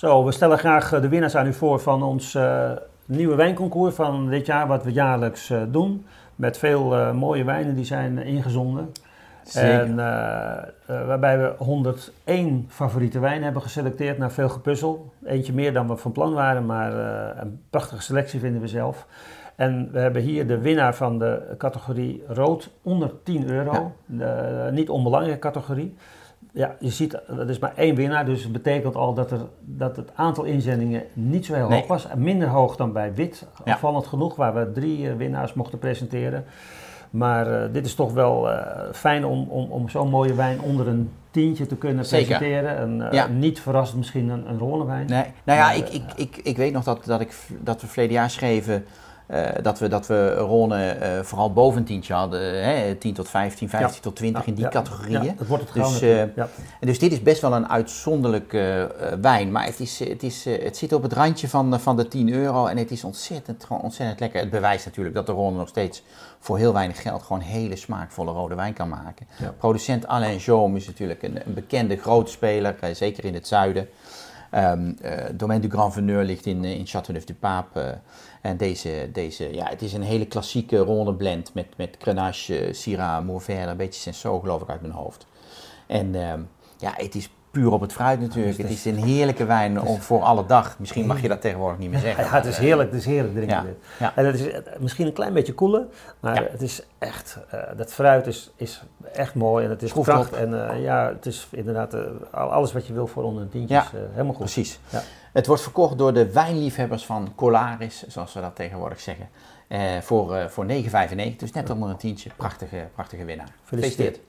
Zo, we stellen graag eh, de winnaars aan u voor van ons uh, nieuwe wijnconcours van dit jaar, wat we jaarlijks uh, doen. Met veel uh, mooie wijnen die zijn ingezonden. Zeker. En waarbij we 101 favoriete wijnen hebben geselecteerd naar veel gepuzzel. Eentje meer dan we van plan waren, maar een prachtige selectie vinden we zelf. En we hebben hier de winnaar van de categorie rood onder 10 euro. Ja. De, niet onbelangrijke categorie ja, je ziet, dat is maar één winnaar, dus het betekent al dat, er, dat het aantal inzendingen niet zo heel Nee. hoog was. Minder hoog dan bij wit, Ja. opvallend genoeg, waar we drie eh, winnaars mochten presenteren. Maar eh, dit is toch wel eh, fijn om, om, om zo'n mooie wijn onder een tientje te kunnen Zeker. presenteren. En, Ja. Niet verrassend misschien een, een Rhônewijn. Nee, nou ja, Maar, ik, ik, ik, ik weet nog dat, dat, ik, dat we verleden jaar schreven eh, dat, we, dat we Ronne eh, vooral boven een tientje hadden. Hè, 10 tot 15, 15 Ja. tot 20 in die Ja, categorieën. Ja, dat wordt het Dus. En dus dit is best wel een uitzonderlijke eh, wijn. Maar het, is, het, is, het zit op het randje van, de- van de 10 euro. En het is ontzettend, gewoon ontzettend lekker. Het bewijst natuurlijk dat de Ronde nog steeds voor heel weinig geld gewoon hele smaakvolle rode wijn kan maken. Producent Alain Jaume is natuurlijk een, een bekende grote speler, zeker in het zuiden. Eh, Domaine du Grand Veneur ligt in, eh, in Châteauneuf-du-Pape. eh, en deze, deze, ja, het is een hele klassieke ronde blend met, met Grenache, Syrah, Mourvèdre, een beetje Senso geloof ik uit mijn hoofd. En ehm, ja, het is puur op het fruit natuurlijk. Het is een heerlijke wijn om voor alle dag. Misschien mag je dat tegenwoordig niet meer zeggen. Ja, het is heerlijk, het is heerlijk drinken Ja, dit. ja. En het is eh, misschien een klein beetje koeler, maar Ja. het is echt, eh, dat fruit is, is echt mooi en het is kracht. En eh, ja, het is inderdaad eh, al- alles wat je wil voor onder een tientje Ja, is eh, helemaal goed. Precies. Ja. Het wordt verkocht door de wijnliefhebbers van Colaris, zoals we dat tegenwoordig zeggen. eh, voor, eh voor 9,95. Dus net onder een tientje. Prachtige, prachtige winnaar. Gefeliciteerd.